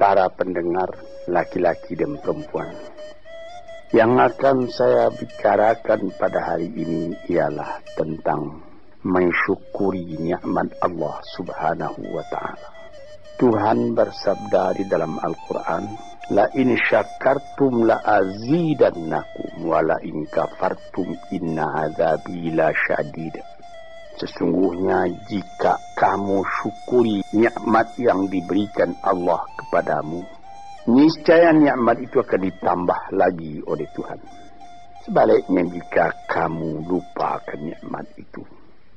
para pendengar laki-laki dan perempuan. Yang akan saya bicarakan pada hari ini ialah tentang mensyukuri nikmat Allah Subhanahu wa taala. Tuhan bersabda di dalam Al-Qur'an, "La in syakartum la azidannakum wa la in kafartum inna azabi la syadid." Sesungguhnya jika kamu syukuri nikmat yang diberikan Allah kepadamu, niscaya nikmat itu akan ditambah lagi oleh Tuhan. Sebaliknya jika kamu lupakan nikmat itu,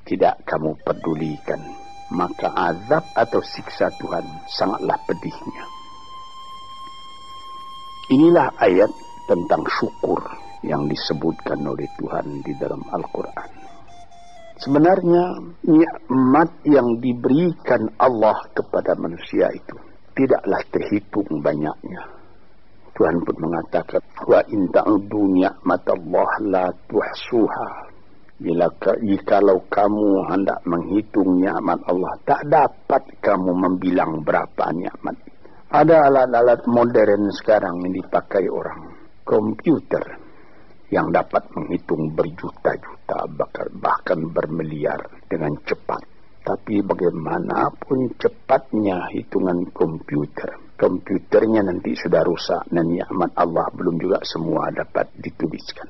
tidak kamu pedulikan, maka azab atau siksa Tuhan sangatlah pedihnya. Inilah ayat tentang syukur yang disebutkan oleh Tuhan di dalam Al-Quran. Sebenarnya nikmat yang diberikan Allah kepada manusia itu tidaklah terhitung banyaknya. Tuhan pun mengatakan wa in ta'udu ni'matallah la tuhsuha. Bila kalau kamu hendak menghitung nikmat Allah tak dapat kamu membilang berapa nikmat. Ada alat-alat modern sekarang yang dipakai orang. Komputer yang dapat menghitung berjuta-juta bahkan bermiliar dengan cepat. Tapi bagaimanapun cepatnya hitungan komputer, komputernya nanti sudah rusak dan nikmat Allah belum juga semua dapat dituliskan.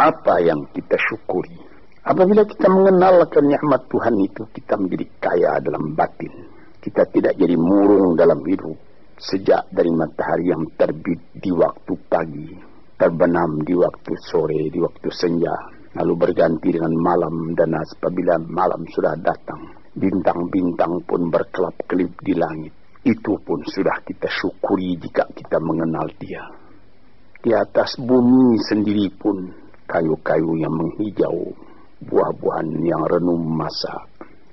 Apa yang kita syukuri? Apabila kita mengenalkan nikmat Tuhan itu, kita menjadi kaya dalam batin. Kita tidak jadi murung dalam hidup. Sejak dari matahari yang terbit di waktu pagi terbenam di waktu sore, di waktu senja, lalu berganti dengan malam dan apabila malam sudah datang, bintang-bintang pun berkelap-kelip di langit. Itu pun sudah kita syukuri jika kita mengenal dia. Di atas bumi sendiri pun kayu-kayu yang menghijau, buah-buahan yang renum masa,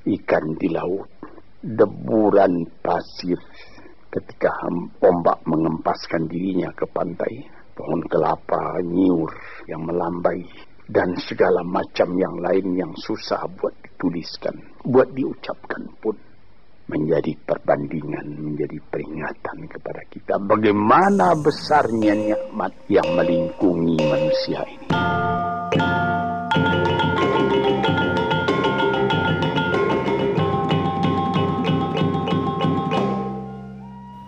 ikan di laut, deburan pasir ketika ombak mengempaskan dirinya ke pantai pohon kelapa, nyiur yang melambai, dan segala macam yang lain yang susah buat dituliskan, buat diucapkan pun menjadi perbandingan, menjadi peringatan kepada kita bagaimana besarnya nikmat yang melingkungi manusia ini.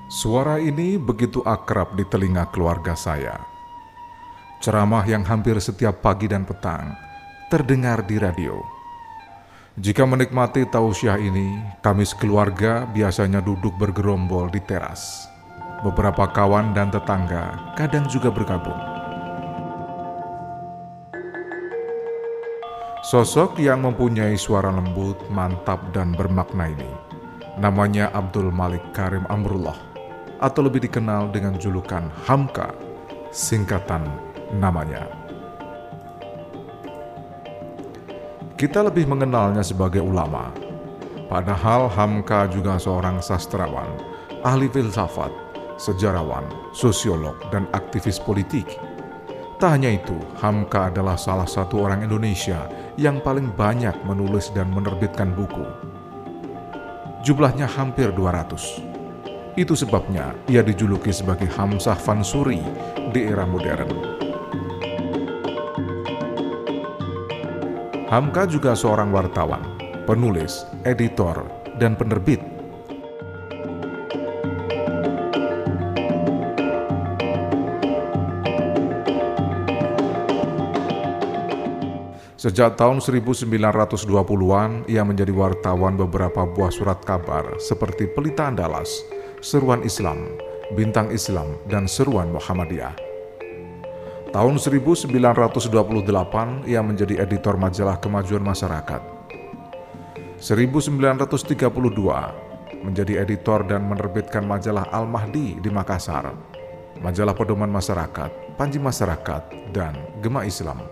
Suara ini begitu akrab di telinga keluarga saya. Ceramah yang hampir setiap pagi dan petang terdengar di radio. Jika menikmati tausiah ini, kami sekeluarga biasanya duduk bergerombol di teras. Beberapa kawan dan tetangga kadang juga bergabung. Sosok yang mempunyai suara lembut, mantap, dan bermakna ini namanya Abdul Malik Karim Amrullah atau lebih dikenal dengan julukan Hamka, singkatan namanya. Kita lebih mengenalnya sebagai ulama, padahal Hamka juga seorang sastrawan, ahli filsafat, sejarawan, sosiolog, dan aktivis politik. Tak hanya itu, Hamka adalah salah satu orang Indonesia yang paling banyak menulis dan menerbitkan buku. Jumlahnya hampir 200. Itu sebabnya ia dijuluki sebagai Hamzah Fansuri di era modern. Hamka juga seorang wartawan, penulis, editor, dan penerbit. Sejak tahun 1920-an, ia menjadi wartawan beberapa buah surat kabar seperti Pelita Andalas, Seruan Islam, Bintang Islam, dan Seruan Muhammadiyah. Tahun 1928 ia menjadi editor majalah Kemajuan Masyarakat. 1932 menjadi editor dan menerbitkan majalah Al-Mahdi di Makassar, majalah Pedoman Masyarakat, Panji Masyarakat, dan Gema Islam.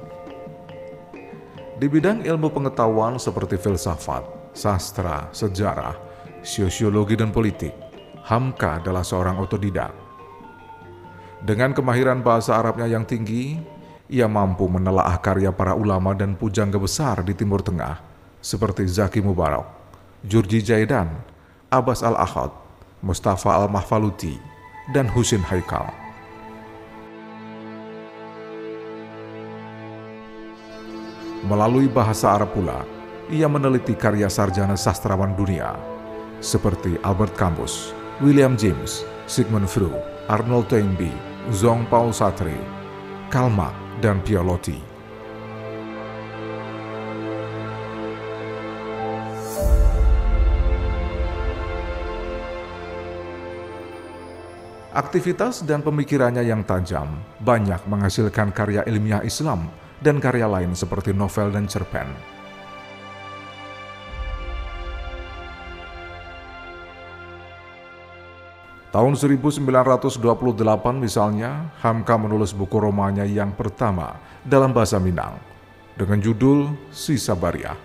Di bidang ilmu pengetahuan seperti filsafat, sastra, sejarah, sosiologi, dan politik, Hamka adalah seorang otodidak. Dengan kemahiran bahasa Arabnya yang tinggi, ia mampu menelaah karya para ulama dan pujangga besar di Timur Tengah, seperti Zaki Mubarak, Jurji Jaidan, Abbas Al-Ahad, Mustafa Al-Mahfaluti, dan Husin Haikal. Melalui bahasa Arab pula, ia meneliti karya sarjana sastrawan dunia seperti Albert Camus, William James, Sigmund Freud, Arnold Toynbee, Zong Paul Sartre, Karl Marx, dan Piolotti. Aktivitas dan pemikirannya yang tajam banyak menghasilkan karya ilmiah Islam dan karya lain seperti novel dan cerpen. Tahun 1928 misalnya, Hamka menulis buku romanya yang pertama dalam bahasa Minang dengan judul Si Sabariah.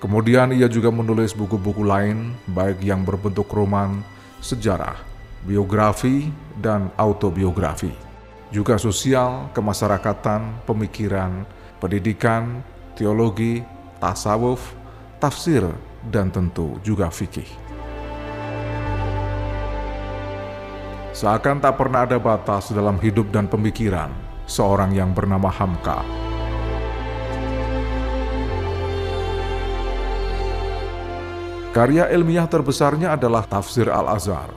Kemudian ia juga menulis buku-buku lain baik yang berbentuk roman, sejarah, biografi, dan autobiografi. Juga sosial, kemasyarakatan, pemikiran, pendidikan, teologi, tasawuf, tafsir, dan tentu juga fikih. Seakan tak pernah ada batas dalam hidup dan pemikiran seorang yang bernama Hamka. Karya ilmiah terbesarnya adalah Tafsir Al-Azhar.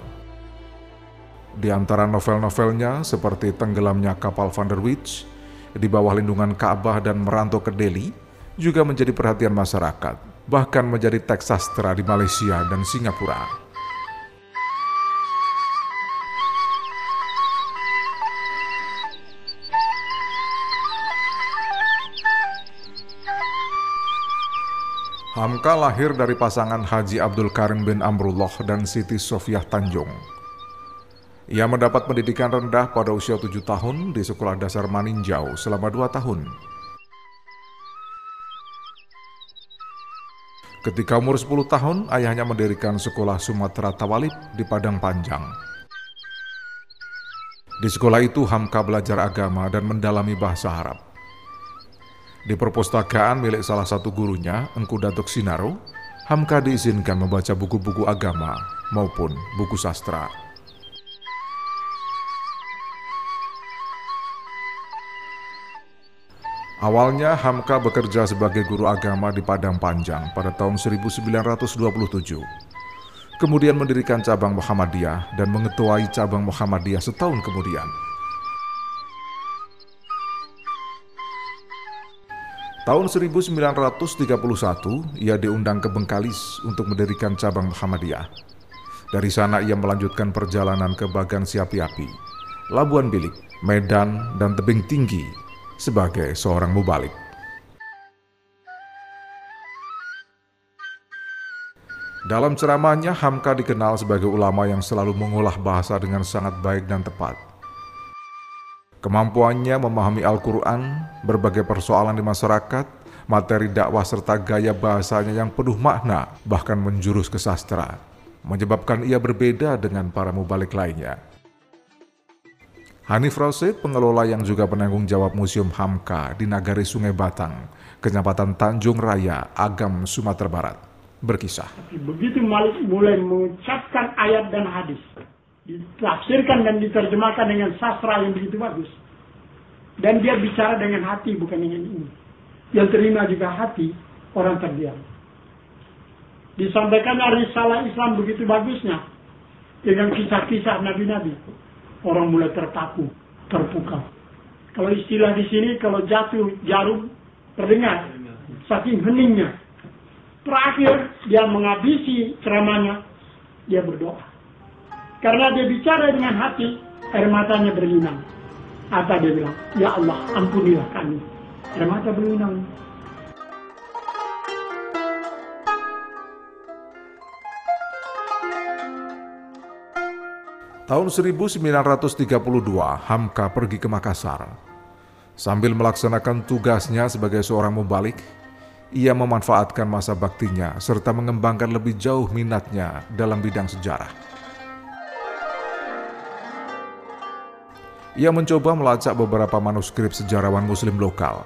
Di antara novel-novelnya seperti Tenggelamnya Kapal Van der Witch, Di bawah lindungan Ka'bah dan Merantau ke Delhi, juga menjadi perhatian masyarakat, bahkan menjadi teks sastra di Malaysia dan Singapura. Hamka lahir dari pasangan Haji Abdul Karim bin Amrullah dan Siti Sofiah Tanjung. Ia mendapat pendidikan rendah pada usia tujuh tahun di Sekolah Dasar Maninjau selama dua tahun. Ketika umur 10 tahun, ayahnya mendirikan sekolah Sumatera Tawalib di Padang Panjang. Di sekolah itu Hamka belajar agama dan mendalami bahasa Arab. Di perpustakaan milik salah satu gurunya, Engku Datuk Sinaro, Hamka diizinkan membaca buku-buku agama maupun buku sastra. Awalnya Hamka bekerja sebagai guru agama di Padang Panjang pada tahun 1927. Kemudian mendirikan cabang Muhammadiyah dan mengetuai cabang Muhammadiyah setahun kemudian. Tahun 1931, ia diundang ke Bengkalis untuk mendirikan cabang Muhammadiyah. Dari sana ia melanjutkan perjalanan ke Bagan Siapi-Api, Labuan Bilik, Medan, dan Tebing Tinggi sebagai seorang mubalik. Dalam ceramahnya, Hamka dikenal sebagai ulama yang selalu mengolah bahasa dengan sangat baik dan tepat. Kemampuannya memahami Al-Quran, berbagai persoalan di masyarakat, materi dakwah serta gaya bahasanya yang penuh makna, bahkan menjurus ke sastra, menyebabkan ia berbeda dengan para mubalik lainnya. Hanif Rosid, pengelola yang juga penanggung jawab Museum Hamka di Nagari Sungai Batang, Kecamatan Tanjung Raya, Agam, Sumatera Barat, berkisah. Begitu mulai mengucapkan ayat dan hadis, ditafsirkan dan diterjemahkan dengan sastra yang begitu bagus. Dan dia bicara dengan hati, bukan dengan ini. Yang terima juga hati, orang terdiam. Disampaikan risalah Islam begitu bagusnya. Dengan kisah-kisah Nabi-Nabi. Orang mulai terpaku, terpukau. Kalau istilah di sini, kalau jatuh jarum, terdengar. Saking heningnya. Terakhir, dia menghabisi ceramahnya, dia berdoa. Karena dia bicara dengan hati, air matanya berlinang. Apa dia bilang? Ya Allah, ampunilah kami. Air mata berlinang. Tahun 1932, Hamka pergi ke Makassar. Sambil melaksanakan tugasnya sebagai seorang mubalik, ia memanfaatkan masa baktinya serta mengembangkan lebih jauh minatnya dalam bidang sejarah. Ia mencoba melacak beberapa manuskrip sejarawan muslim lokal.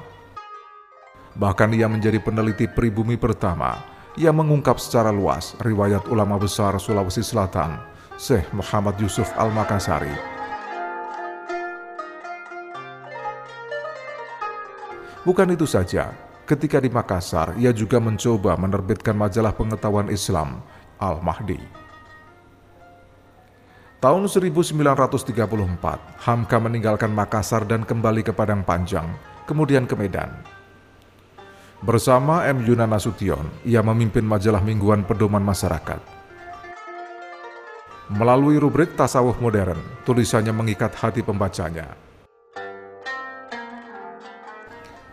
Bahkan ia menjadi peneliti pribumi pertama yang mengungkap secara luas riwayat ulama besar Sulawesi Selatan Syekh Muhammad Yusuf Al-Makassari. Bukan itu saja, ketika di Makassar, ia juga mencoba menerbitkan majalah pengetahuan Islam Al-Mahdi. Tahun 1934, Hamka meninggalkan Makassar dan kembali ke Padang Panjang, kemudian ke Medan. Bersama M. Yuna Nasution, ia memimpin majalah mingguan pedoman masyarakat. Melalui rubrik tasawuf modern, tulisannya mengikat hati pembacanya.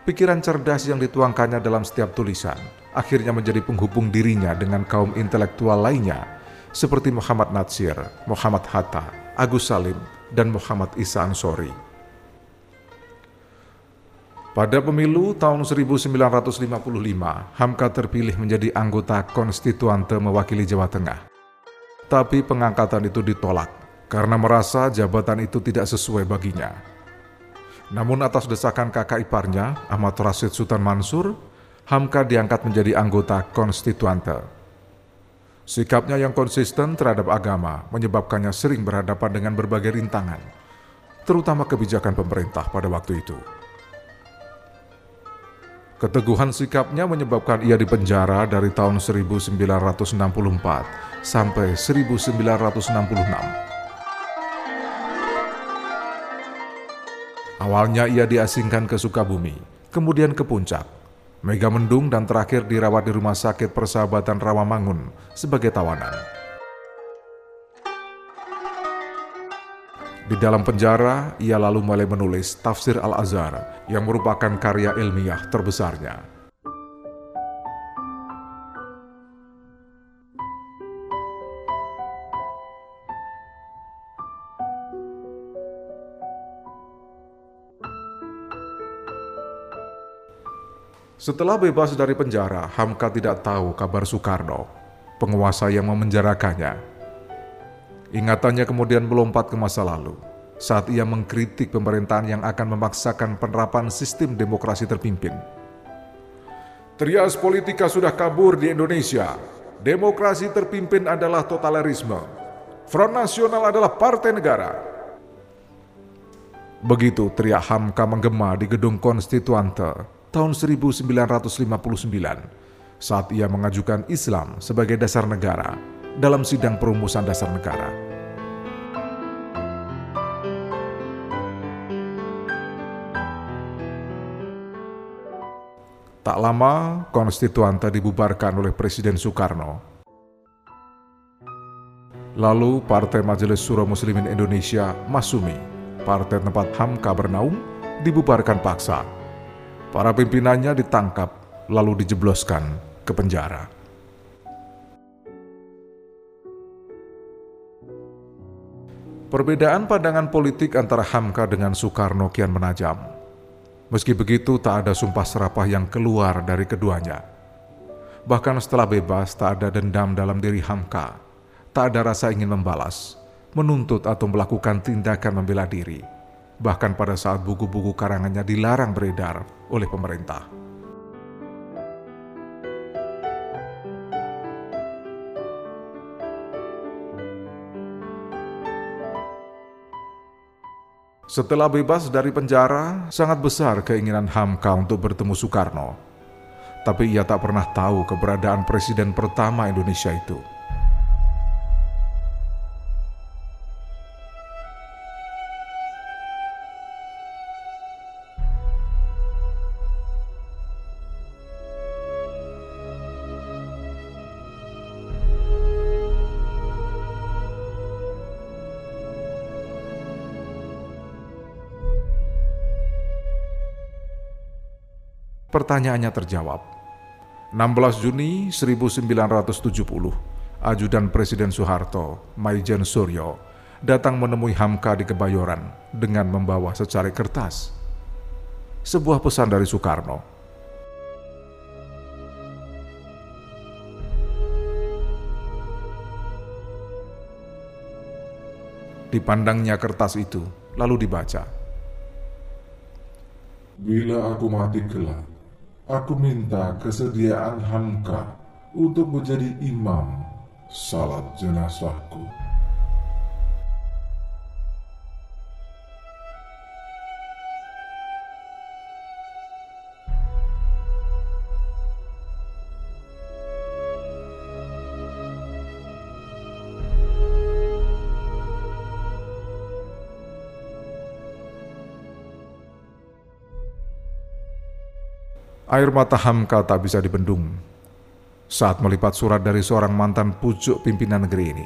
Pikiran cerdas yang dituangkannya dalam setiap tulisan akhirnya menjadi penghubung dirinya dengan kaum intelektual lainnya seperti Muhammad Natsir, Muhammad Hatta, Agus Salim, dan Muhammad Isa Ansori. Pada pemilu tahun 1955, Hamka terpilih menjadi anggota konstituante mewakili Jawa Tengah tapi pengangkatan itu ditolak karena merasa jabatan itu tidak sesuai baginya. Namun atas desakan kakak iparnya, Ahmad Rashid Sultan Mansur, Hamka diangkat menjadi anggota konstituante. Sikapnya yang konsisten terhadap agama menyebabkannya sering berhadapan dengan berbagai rintangan, terutama kebijakan pemerintah pada waktu itu. Keteguhan sikapnya menyebabkan ia dipenjara dari tahun 1964 sampai 1966. Awalnya ia diasingkan ke Sukabumi, kemudian ke Puncak, Megamendung dan terakhir dirawat di Rumah Sakit Persahabatan Rawamangun sebagai tawanan. Di dalam penjara, ia lalu mulai menulis Tafsir Al-Azhar yang merupakan karya ilmiah terbesarnya. Setelah bebas dari penjara, Hamka tidak tahu kabar Soekarno, penguasa yang memenjarakannya Ingatannya kemudian melompat ke masa lalu saat ia mengkritik pemerintahan yang akan memaksakan penerapan sistem demokrasi terpimpin. Trias politika sudah kabur di Indonesia. Demokrasi terpimpin adalah totalitarisme. Front Nasional adalah partai negara. Begitu teriak Hamka menggema di gedung Konstituante tahun 1959 saat ia mengajukan Islam sebagai dasar negara dalam sidang perumusan dasar negara. Tak lama, konstituante dibubarkan oleh Presiden Soekarno. Lalu Partai Majelis Suro Muslimin Indonesia, Masumi, partai tempat Hamka bernaung, dibubarkan paksa. Para pimpinannya ditangkap, lalu dijebloskan ke penjara. Perbedaan pandangan politik antara Hamka dengan Soekarno kian menajam. Meski begitu, tak ada sumpah serapah yang keluar dari keduanya. Bahkan setelah bebas, tak ada dendam dalam diri Hamka. Tak ada rasa ingin membalas, menuntut atau melakukan tindakan membela diri. Bahkan pada saat buku-buku karangannya dilarang beredar oleh pemerintah. Setelah bebas dari penjara, sangat besar keinginan Hamka untuk bertemu Soekarno. Tapi ia tak pernah tahu keberadaan presiden pertama Indonesia itu. Pertanyaannya terjawab. 16 Juni 1970, Ajudan Presiden Soeharto, Maijen Suryo, datang menemui Hamka di Kebayoran dengan membawa secari kertas. Sebuah pesan dari Soekarno. Dipandangnya kertas itu, lalu dibaca. Bila aku mati kelak, Aku minta kesediaan Hamka untuk menjadi imam salat jenazahku. Air mata Hamka tak bisa dibendung saat melipat surat dari seorang mantan pucuk pimpinan negeri ini.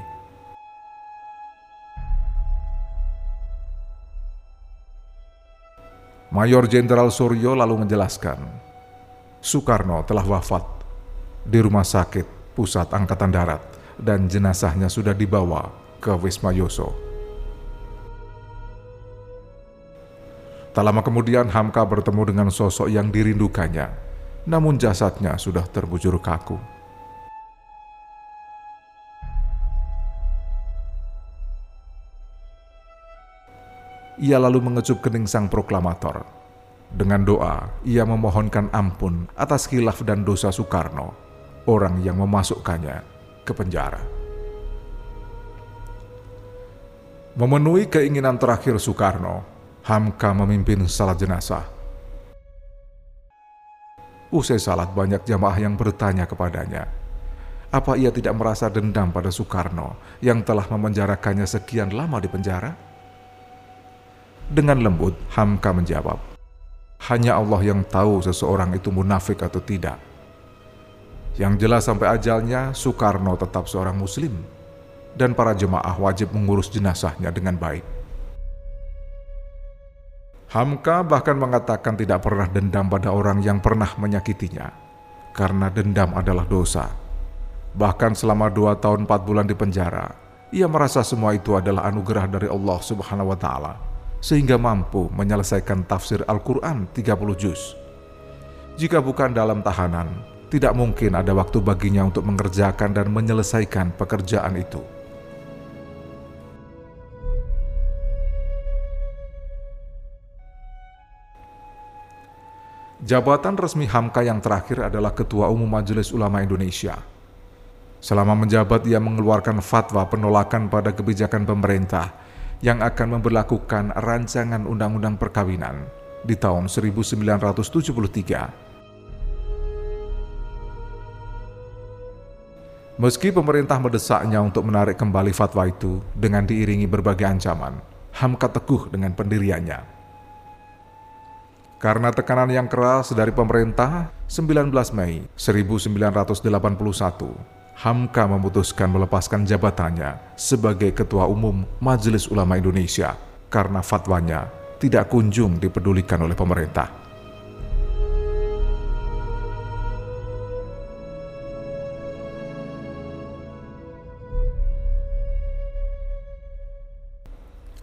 Mayor Jenderal Suryo lalu menjelaskan, Soekarno telah wafat di rumah sakit pusat Angkatan Darat dan jenazahnya sudah dibawa ke Wisma Yoso. Tak lama kemudian Hamka bertemu dengan sosok yang dirindukannya, namun jasadnya sudah terbujur kaku. Ia lalu mengecup kening sang proklamator. Dengan doa, ia memohonkan ampun atas khilaf dan dosa Soekarno, orang yang memasukkannya ke penjara. Memenuhi keinginan terakhir Soekarno, Hamka memimpin salat jenazah. Usai salat banyak jamaah yang bertanya kepadanya, apa ia tidak merasa dendam pada Soekarno yang telah memenjarakannya sekian lama di penjara? Dengan lembut, Hamka menjawab, hanya Allah yang tahu seseorang itu munafik atau tidak. Yang jelas sampai ajalnya, Soekarno tetap seorang muslim, dan para jemaah wajib mengurus jenazahnya dengan baik. Hamka bahkan mengatakan tidak pernah dendam pada orang yang pernah menyakitinya, karena dendam adalah dosa. Bahkan selama dua tahun empat bulan di penjara, ia merasa semua itu adalah anugerah dari Allah Subhanahu wa Ta'ala sehingga mampu menyelesaikan tafsir Al-Quran 30 juz. Jika bukan dalam tahanan, tidak mungkin ada waktu baginya untuk mengerjakan dan menyelesaikan pekerjaan itu. Jabatan resmi Hamka yang terakhir adalah Ketua Umum Majelis Ulama Indonesia. Selama menjabat, ia mengeluarkan fatwa penolakan pada kebijakan pemerintah yang akan memperlakukan rancangan undang-undang perkawinan di tahun 1973. Meski pemerintah mendesaknya untuk menarik kembali fatwa itu dengan diiringi berbagai ancaman, Hamka teguh dengan pendiriannya. Karena tekanan yang keras dari pemerintah, 19 Mei 1981, Hamka memutuskan melepaskan jabatannya sebagai Ketua Umum Majelis Ulama Indonesia karena fatwanya tidak kunjung dipedulikan oleh pemerintah.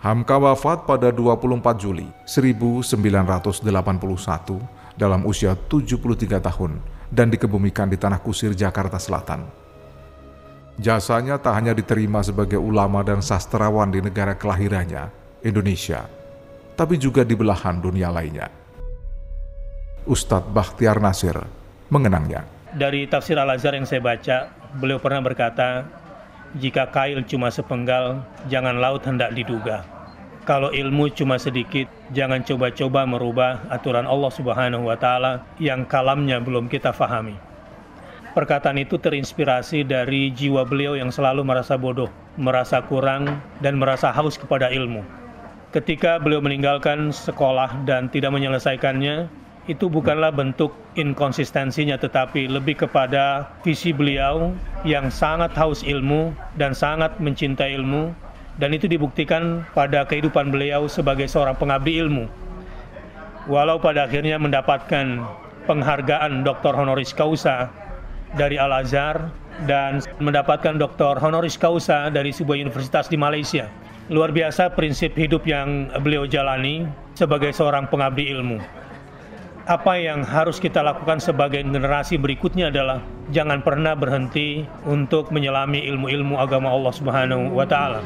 Hamka wafat pada 24 Juli 1981 dalam usia 73 tahun dan dikebumikan di Tanah Kusir, Jakarta Selatan. Jasanya tak hanya diterima sebagai ulama dan sastrawan di negara kelahirannya, Indonesia, tapi juga di belahan dunia lainnya. Ustadz Bakhtiar Nasir mengenangnya. Dari tafsir Al-Azhar yang saya baca, beliau pernah berkata, jika kail cuma sepenggal, jangan laut hendak diduga. Kalau ilmu cuma sedikit, jangan coba-coba merubah aturan Allah Subhanahu wa taala yang kalamnya belum kita fahami. Perkataan itu terinspirasi dari jiwa beliau yang selalu merasa bodoh, merasa kurang, dan merasa haus kepada ilmu. Ketika beliau meninggalkan sekolah dan tidak menyelesaikannya, itu bukanlah bentuk inkonsistensinya tetapi lebih kepada visi beliau yang sangat haus ilmu dan sangat mencintai ilmu dan itu dibuktikan pada kehidupan beliau sebagai seorang pengabdi ilmu. Walau pada akhirnya mendapatkan penghargaan Dr. honoris causa dari Al-Azhar dan mendapatkan doktor honoris causa dari sebuah universitas di Malaysia. Luar biasa prinsip hidup yang beliau jalani sebagai seorang pengabdi ilmu. Apa yang harus kita lakukan sebagai generasi berikutnya adalah jangan pernah berhenti untuk menyelami ilmu-ilmu agama Allah Subhanahu wa taala.